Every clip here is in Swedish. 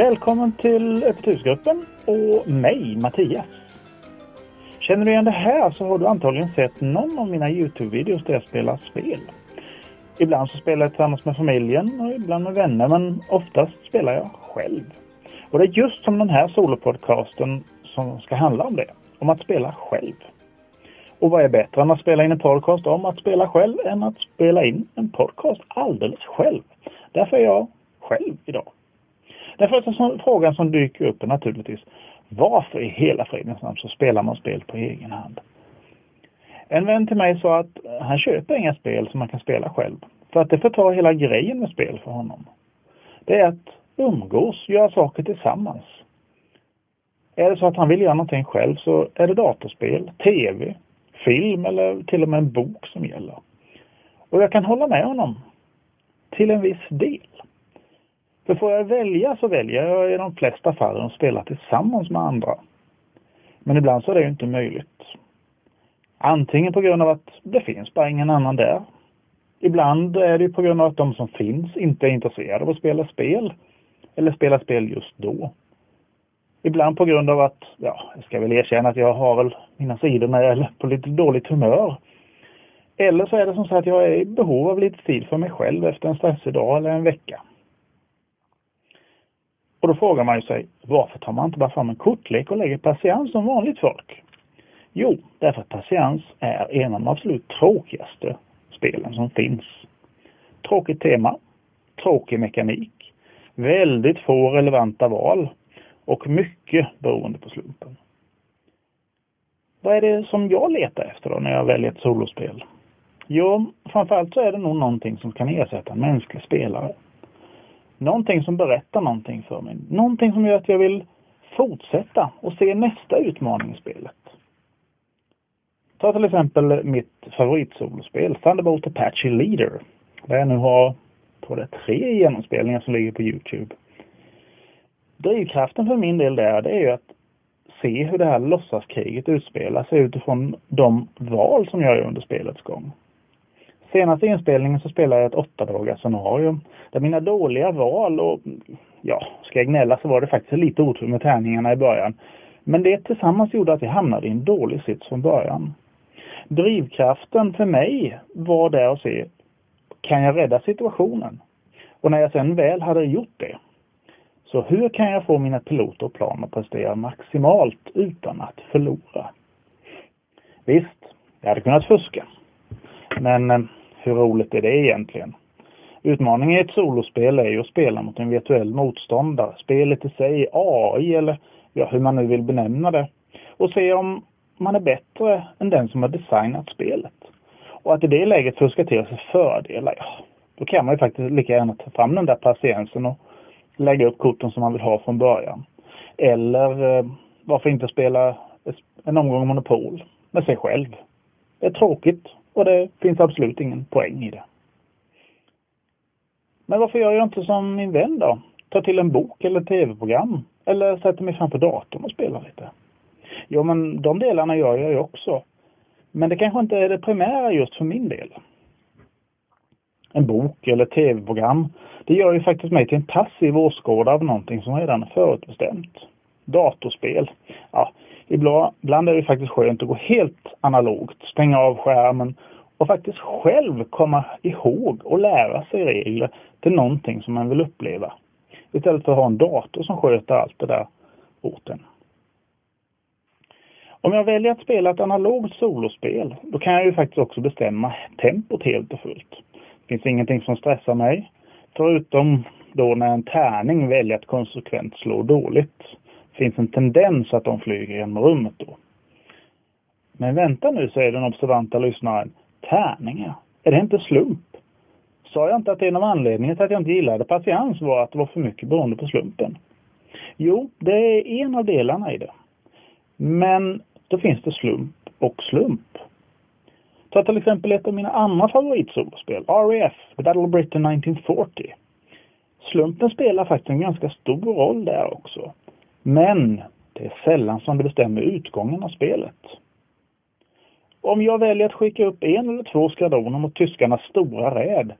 Välkommen till Öppet husgruppen och mig, Mattias. Känner du igen det här så har du antagligen sett någon av mina Youtube-videos där jag spelar spel. Ibland så spelar jag tillsammans med familjen och ibland med vänner men oftast spelar jag själv. Och det är just som den här solopodcasten som ska handla om det. Om att spela själv. Och vad är bättre än att spela in en podcast om att spela själv än att spela in en podcast alldeles själv? Därför är jag själv idag. Den första frågan som dyker upp är naturligtvis varför i hela fridens namn så spelar man spel på egen hand? En vän till mig sa att han köper inga spel som man kan spela själv. För att det förtar hela grejen med spel för honom. Det är att umgås, göra saker tillsammans. Är det så att han vill göra någonting själv så är det datorspel, tv, film eller till och med en bok som gäller. Och jag kan hålla med honom. Till en viss del. För får jag välja så väljer jag i de flesta fallen att spela tillsammans med andra. Men ibland så är det ju inte möjligt. Antingen på grund av att det finns bara ingen annan där. Ibland är det på grund av att de som finns inte är intresserade av att spela spel. Eller spela spel just då. Ibland på grund av att, ja, jag ska väl erkänna att jag har väl mina sidor när jag är på lite dåligt humör. Eller så är det som så att jag är i behov av lite tid för mig själv efter en stressig dag eller en vecka. Och då frågar man ju sig, varför tar man inte bara fram en kortlek och lägger patiens som vanligt folk? Jo, därför att patiens är en av de absolut tråkigaste spelen som finns. Tråkigt tema, tråkig mekanik, väldigt få relevanta val och mycket beroende på slumpen. Vad är det som jag letar efter då när jag väljer ett solospel? Jo, framförallt så är det nog någonting som kan ersätta en mänsklig spelare. Någonting som berättar någonting för mig. Någonting som gör att jag vill fortsätta och se nästa utmaning i spelet. Ta till exempel mitt favoritsolospel Thunderbolt Apache Leader. Där jag nu har, på det tre genomspelningar som ligger på Youtube. Drivkraften för min del där, det är ju att se hur det här låtsaskriget utspelar sig utifrån de val som jag gör under spelets gång. Senaste inspelningen så spelade jag ett åtta dagars scenario där mina dåliga val och ja, ska jag gnälla så var det faktiskt lite otur med tärningarna i början. Men det tillsammans gjorde att jag hamnade i en dålig sits från början. Drivkraften för mig var där att se, kan jag rädda situationen? Och när jag sen väl hade gjort det, så hur kan jag få mina piloter och plan att prestera maximalt utan att förlora? Visst, jag hade kunnat fuska. Men eh, hur roligt är det egentligen? Utmaningen i ett solospel är ju att spela mot en virtuell motståndare. Spelet i sig, AI eller ja, hur man nu vill benämna det. Och se om man är bättre än den som har designat spelet. Och att i det läget fuska till sig fördelar, ja, då kan man ju faktiskt lika gärna ta fram den där patiensen och lägga upp korten som man vill ha från början. Eller eh, varför inte spela en omgång Monopol med sig själv. Det är tråkigt och det finns absolut ingen poäng i det. Men varför gör jag inte som min vän då? Tar till en bok eller tv-program. Eller sätter mig framför datorn och spelar lite. Jo, men de delarna gör jag ju också. Men det kanske inte är det primära just för min del. En bok eller tv-program, det gör ju faktiskt mig till en passiv åskådare av någonting som redan är förutbestämt. Datorspel, ja, ibland är det faktiskt skönt att gå helt analogt, stänga av skärmen och faktiskt själv komma ihåg och lära sig regler till någonting som man vill uppleva. Istället för att ha en dator som sköter allt det där åt en. Om jag väljer att spela ett analogt solospel, då kan jag ju faktiskt också bestämma tempot helt och fullt. Det finns ingenting som stressar mig, förutom då när en tärning väljer att konsekvent slå dåligt. Det finns en tendens att de flyger genom rummet då. Men vänta nu, säger den observanta lyssnaren. Tärningar? Är det inte slump? Sa jag inte att en av anledningarna till att jag inte gillade patiens var att det var för mycket beroende på slumpen? Jo, det är en av delarna i det. Men då finns det slump och slump. Ta till exempel ett av mina andra favoritsolospel, RAF, The Battle of Britain 1940. Slumpen spelar faktiskt en ganska stor roll där också. Men det är sällan som det bestämmer utgången av spelet. Om jag väljer att skicka upp en eller två skadroner mot tyskarnas stora räd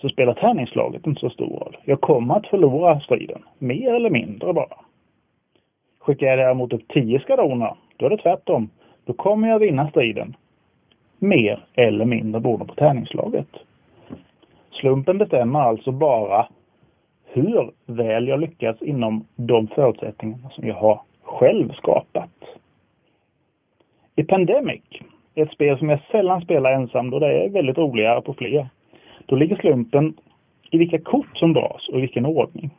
så spelar tärningslaget inte så stor roll. Jag kommer att förlora striden, mer eller mindre bara. Skickar jag däremot upp tio skadoner, då är det tvärtom. Då kommer jag vinna striden. Mer eller mindre beroende på tärningslaget. Slumpen bestämmer alltså bara hur väl jag lyckas inom de förutsättningar som jag har själv skapat. I Pandemic, ett spel som jag sällan spelar ensam då det är väldigt roligare på fler, då ligger slumpen i vilka kort som dras och i vilken ordning.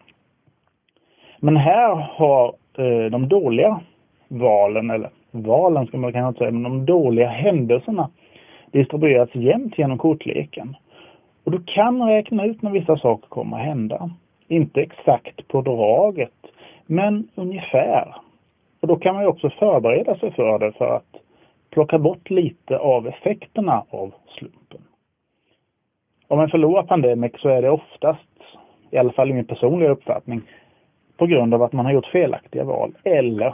Men här har eh, de dåliga valen, eller valen ska man kanske inte säga, men de dåliga händelserna distribuerats jämnt genom kortleken. Och du kan räkna ut när vissa saker kommer att hända. Inte exakt på draget, men ungefär. Och då kan man ju också förbereda sig för det för att plocka bort lite av effekterna av slumpen. Om man förlorar Pandemic så är det oftast, i alla fall i min personliga uppfattning, på grund av att man har gjort felaktiga val eller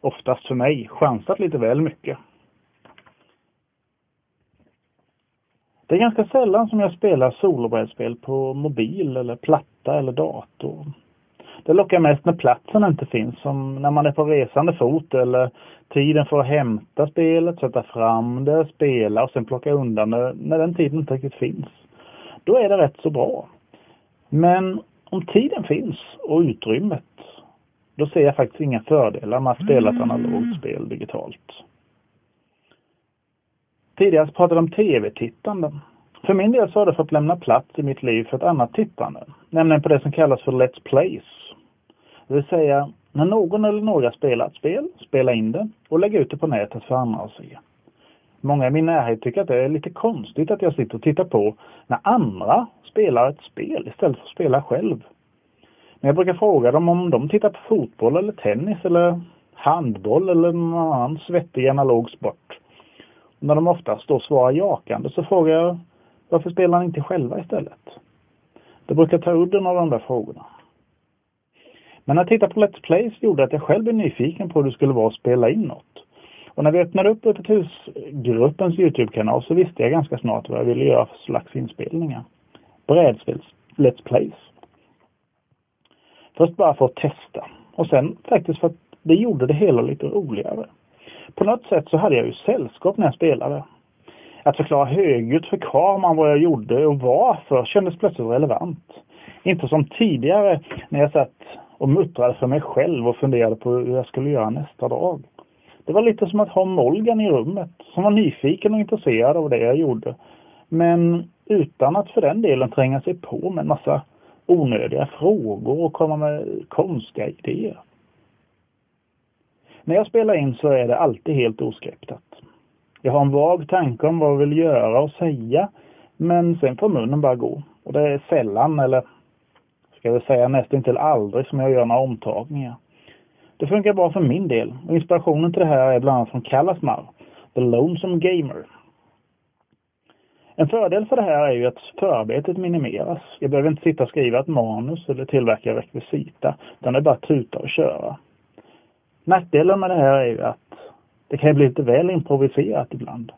oftast för mig chansat lite väl mycket. Det är ganska sällan som jag spelar solobrädspel på mobil eller platta eller dator. Det lockar mest när platsen inte finns, som när man är på resande fot eller tiden för att hämta spelet, sätta fram det, spela och sen plocka undan det när den tiden inte riktigt finns. Då är det rätt så bra. Men om tiden finns och utrymmet, då ser jag faktiskt inga fördelar med att spela ett analogt spel digitalt. Tidigare pratade om tv-tittande. För min del så har det fått lämna plats i mitt liv för ett annat tittande, nämligen på det som kallas för Let's Plays. Det vill säga, när någon eller några spelar ett spel, spela in det och lägga ut det på nätet för andra att se. Många i min närhet tycker att det är lite konstigt att jag sitter och tittar på när andra spelar ett spel istället för att spela själv. Men jag brukar fråga dem om de tittar på fotboll eller tennis eller handboll eller någon annan svettig analog sport. När de oftast då svarar jakande så frågar jag varför spelar ni inte själva istället? Det brukar ta udden av de där frågorna. Men att titta på Let's Plays gjorde att jag själv blev nyfiken på hur det skulle vara att spela in något. Och när vi öppnade upp Öppet hus-gruppens Youtube-kanal så visste jag ganska snart vad jag ville göra för slags inspelningar. Brädspels Let's Plays. Först bara för att testa. Och sen faktiskt för att det gjorde det hela lite roligare. På något sätt så hade jag ju sällskap när jag spelade. Att förklara högljutt för kameran vad jag gjorde och varför kändes plötsligt relevant. Inte som tidigare när jag satt och muttrade för mig själv och funderade på hur jag skulle göra nästa dag. Det var lite som att ha Molgan i rummet som var nyfiken och intresserad av det jag gjorde. Men utan att för den delen tränga sig på med en massa onödiga frågor och komma med konstiga idéer. När jag spelar in så är det alltid helt oskriptat. Jag har en vag tanke om vad jag vill göra och säga, men sen får munnen bara gå. Och det är sällan, eller ska vi säga nästan till aldrig, som jag gör några omtagningar. Det funkar bra för min del och inspirationen till det här är bland annat från Kallasmar, The Lonesome Gamer. En fördel för det här är ju att förarbetet minimeras. Jag behöver inte sitta och skriva ett manus eller tillverka rekvisita, utan det är bara att tuta och köra. Nackdelen med det här är ju att det kan bli lite väl improviserat ibland.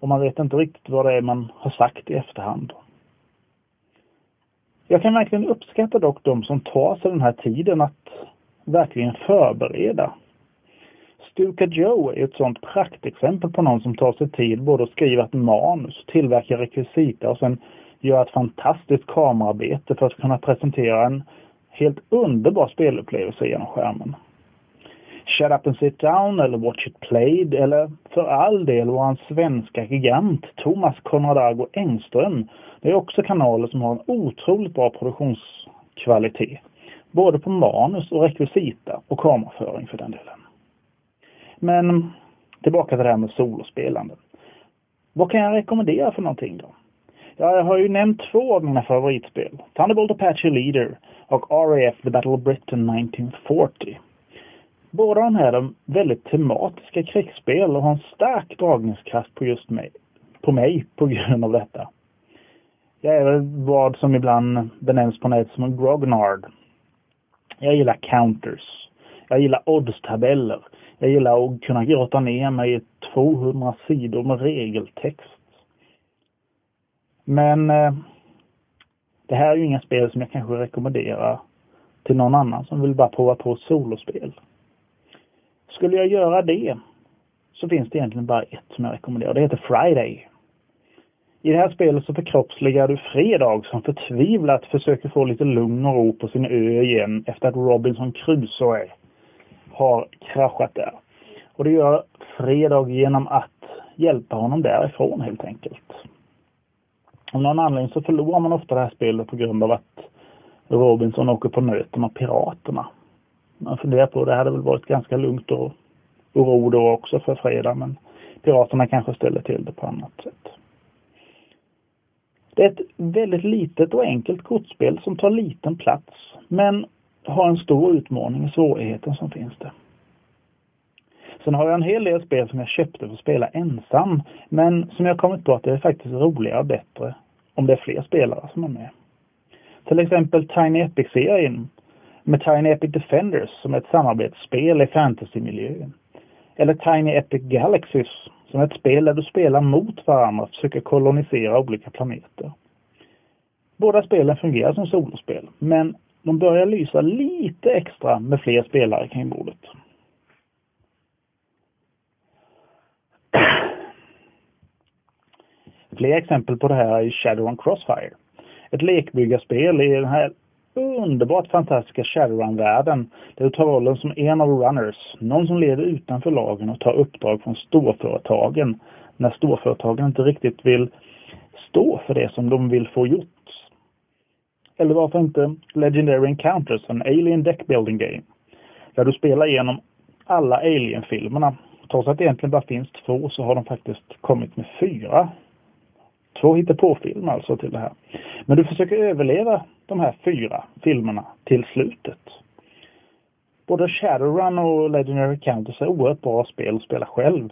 Och man vet inte riktigt vad det är man har sagt i efterhand. Jag kan verkligen uppskatta dock de som tar sig den här tiden att verkligen förbereda. Stuka Joe är ett sådant praktexempel på någon som tar sig tid både att skriva ett manus, tillverka rekvisita och sen göra ett fantastiskt kamerarbete för att kunna presentera en helt underbar spelupplevelse genom skärmen. Shut Up and Sit Down eller Watch It Played eller för all del våran svenska gigant Thomas Conradago Engström. Det är också kanaler som har en otroligt bra produktionskvalitet. Både på manus och rekvisita och kameraföring för den delen. Men tillbaka till det här med solospelande. Vad kan jag rekommendera för någonting då? Ja, jag har ju nämnt två av mina favoritspel. Thunderbolt Apache Leader och RAF The Battle of Britain 1940. Båda de här är väldigt tematiska krigsspel och har en stark dragningskraft på just mig, på mig på grund av detta. Jag är vad som ibland benämns på nätet som en grognard. Jag gillar counters. Jag gillar oddstabeller. Jag gillar att kunna grotta ner mig i 200 sidor med regeltext. Men eh, Det här är ju inga spel som jag kanske rekommenderar till någon annan som vill bara prova på solospel. Skulle jag göra det så finns det egentligen bara ett som jag rekommenderar. Det heter Friday. I det här spelet så förkroppsligar du Fredag som förtvivlat försöker få lite lugn och ro på sin ö igen efter att Robinson Crusoe har kraschat där. Och det gör Fredag genom att hjälpa honom därifrån helt enkelt. Av någon anledning så förlorar man ofta det här spelet på grund av att Robinson åker på nöten med piraterna. Man funderar på, det hade väl varit ganska lugnt och, och ro då också för fredag men piraterna kanske ställer till det på annat sätt. Det är ett väldigt litet och enkelt kortspel som tar liten plats men har en stor utmaning i svårigheten som finns där. Sen har jag en hel del spel som jag köpte för att spela ensam men som jag kommit på att det är faktiskt roligare och bättre om det är fler spelare som är med. Till exempel Tiny Epic-serien med Tiny Epic Defenders som är ett samarbetsspel i fantasymiljö. Eller Tiny Epic Galaxies som är ett spel där du spelar mot varandra och försöker kolonisera olika planeter. Båda spelen fungerar som solospel, men de börjar lysa lite extra med fler spelare kring bordet. Fler exempel på det här är Shadowrun Crossfire. Ett lekbyggarspel i den här underbart fantastiska Shadowrun-världen där du tar rollen som en av runners, någon som lever utanför lagen och tar uppdrag från storföretagen när storföretagen inte riktigt vill stå för det som de vill få gjort. Eller varför inte Legendary Encounters, en Alien Deck Building Game, där du spelar igenom alla Alien-filmerna. Trots att det egentligen bara finns två så har de faktiskt kommit med fyra Två hittepåfilmer alltså till det här. Men du försöker överleva de här fyra filmerna till slutet. Både Shadowrun och Legendary Countess är oerhört bra spel att spela själv.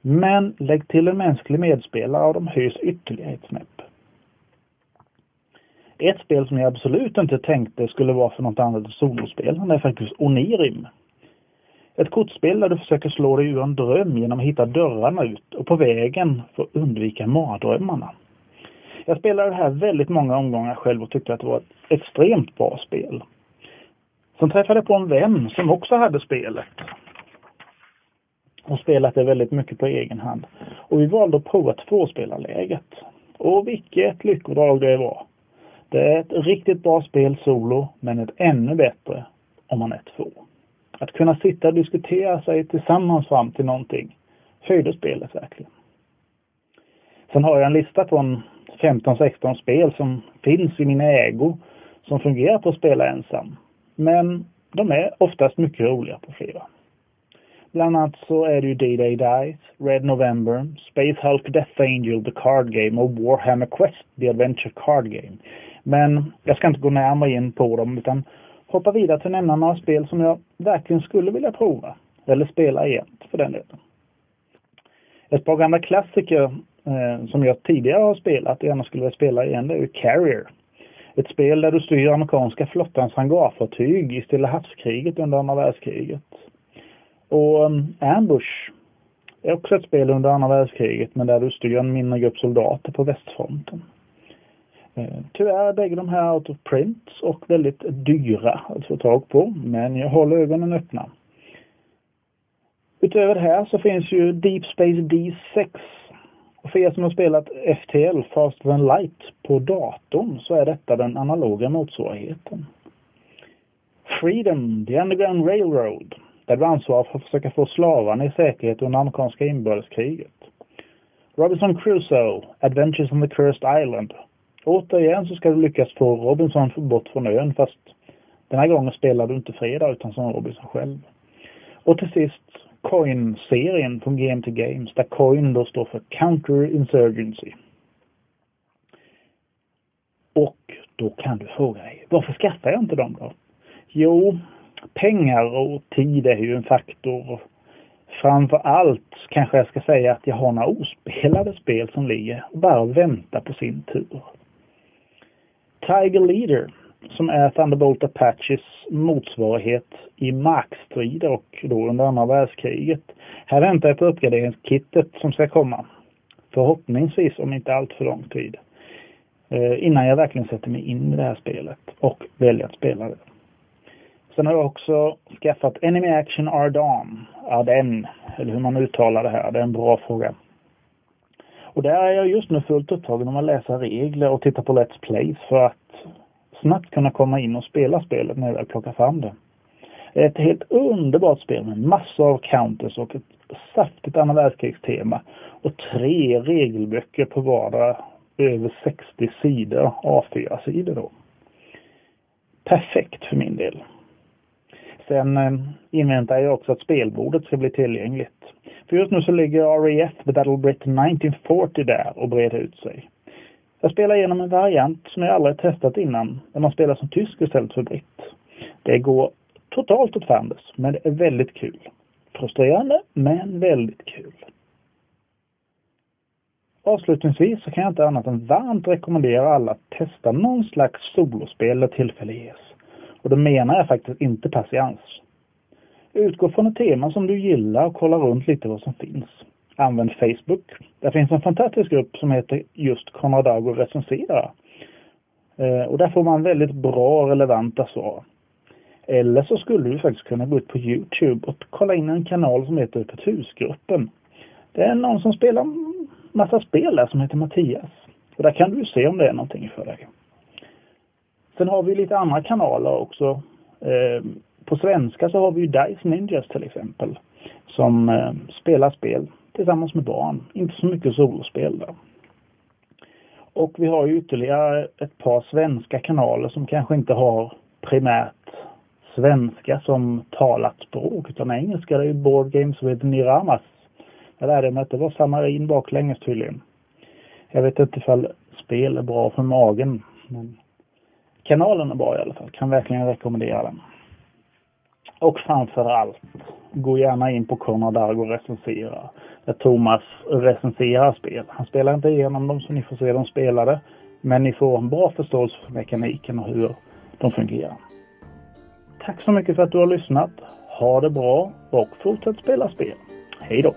Men lägg till en mänsklig medspelare och de höjs ytterligare ett snäpp. Ett spel som jag absolut inte tänkte skulle vara för något annat än solospel, är faktiskt Onirim. Ett kortspel där du försöker slå dig ur en dröm genom att hitta dörrarna ut och på vägen för att undvika mardrömmarna. Jag spelade det här väldigt många omgångar själv och tyckte att det var ett extremt bra spel. Sen träffade jag på en vän som också hade spelet. Och spelat det väldigt mycket på egen hand. Och vi valde att prova tvåspelarläget. Och vilket lyckodrag det var. Det är ett riktigt bra spel solo, men ett ännu bättre om man är två. Att kunna sitta och diskutera sig tillsammans fram till någonting höjde spelet verkligen. Sen har jag en lista på en 15-16 spel som finns i min ägo som fungerar på att spela ensam. Men de är oftast mycket roliga på flera. Bland annat så är det ju D-Day Dice, Red November, Space Hulk Death Angel, The Card Game och Warhammer Quest, The Adventure Card Game. Men jag ska inte gå närmare in på dem utan hoppa vidare till att nämna några spel som jag verkligen skulle vilja prova. Eller spela igen för den delen. Ett par gamla klassiker eh, som jag tidigare har spelat och gärna skulle vilja spela igen det är ju Carrier. Ett spel där du styr amerikanska flottans hangarfartyg i Stilla havskriget under andra världskriget. Och um, Ambush är också ett spel under andra världskriget men där du styr en mindre grupp soldater på västfronten. Eh, tyvärr är bägge de här out of print och väldigt dyra att få tag på, men jag håller ögonen öppna. Utöver det här så finns ju Deep Space D6. Och för er som har spelat FTL, Fast than Light, på datorn så är detta den analoga motsvarigheten. Freedom, The Underground Railroad, där du ansvarar för att försöka få slavarna i säkerhet under amerikanska inbördeskriget. Robinson Crusoe, Adventures on the Cursed Island, Återigen så ska du lyckas få Robinson bort från ön fast den här gången spelar du inte Fredag utan som Robinson själv. Och till sist Coin-serien från GMT Games där Coin då står för Counter Insurgency. Och då kan du fråga dig, varför skaffar jag inte dem då? Jo, pengar och tid är ju en faktor. Framför allt kanske jag ska säga att jag har några ospelade spel som ligger och bara väntar på sin tur. Tiger Leader som är Thunderbolt Apaches motsvarighet i markstrider och då under andra världskriget. Här väntar jag på uppgraderingskittet som ska komma. Förhoppningsvis om inte allt för lång tid. Eh, innan jag verkligen sätter mig in i det här spelet och väljer att spela det. Sen har jag också skaffat Enemy Action Ardan, Arden, eller hur man uttalar det här. Det är en bra fråga. Och där är jag just nu fullt upptagen med att läsa regler och titta på Let's Plays för att snabbt kunna komma in och spela spelet när jag väl plockar fram det. Det är ett helt underbart spel med massor av counters och ett saftigt andra världskrigstema. Och tre regelböcker på vardera över 60 sidor, A4-sidor då. Perfekt för min del. Sen eh, inväntar jag också att spelbordet ska bli tillgängligt. För just nu så ligger RAF The Battle Britain 1940 där och breder ut sig. Jag spelar igenom en variant som jag aldrig testat innan, där man spelar som tysk istället för britt. Det går totalt åt fanders, men det är väldigt kul. Frustrerande, men väldigt kul. Avslutningsvis så kan jag inte annat än varmt rekommendera alla att testa någon slags solospel där tillfälle ges. Och då menar jag faktiskt inte patiens. Utgå från ett tema som du gillar och kolla runt lite vad som finns. Använd Facebook. Där finns en fantastisk grupp som heter just Conradago recenserar. Eh, och där får man väldigt bra relevanta svar. Eller så skulle du faktiskt kunna gå ut på Youtube och kolla in en kanal som heter Öppet husgruppen. Det är någon som spelar massa spel där som heter Mattias. Och där kan du se om det är någonting för dig. Sen har vi lite andra kanaler också. Eh, på svenska så har vi ju Dice Ninjas till exempel. Som eh, spelar spel tillsammans med barn. Inte så mycket solospel där. Och vi har ju ytterligare ett par svenska kanaler som kanske inte har primärt svenska som talat språk utan engelska. Det är ju Board Games with Niramas. Jag lärde mig att det var samarin baklänges tydligen. Jag vet inte ifall spel är bra för magen. Men kanalen är bra i alla fall. Kan verkligen rekommendera den. Och framför allt, gå gärna in på Konrad Argo och recensera. Thomas recenserar spel. Han spelar inte igenom dem så ni får se dem spelade. Men ni får en bra förståelse för mekaniken och hur de fungerar. Tack så mycket för att du har lyssnat. Ha det bra och fortsätt spela spel. Hej då!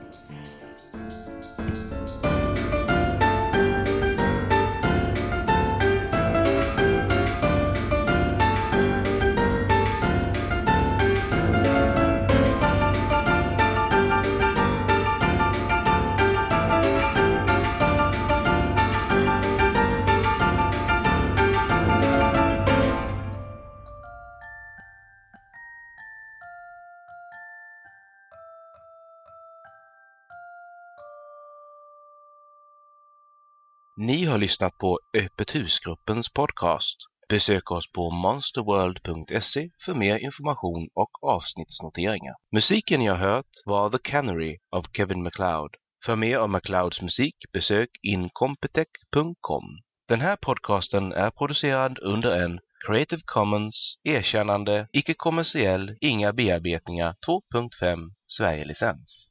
Ni har lyssnat på Öppet husgruppens podcast. Besök oss på monsterworld.se för mer information och avsnittsnoteringar. Musiken ni har hört var The Canary av Kevin MacLeod. För mer av MacLeods musik besök incompetech.com. Den här podcasten är producerad under en Creative Commons erkännande, icke-kommersiell, inga bearbetningar 2.5 Sverige-licens.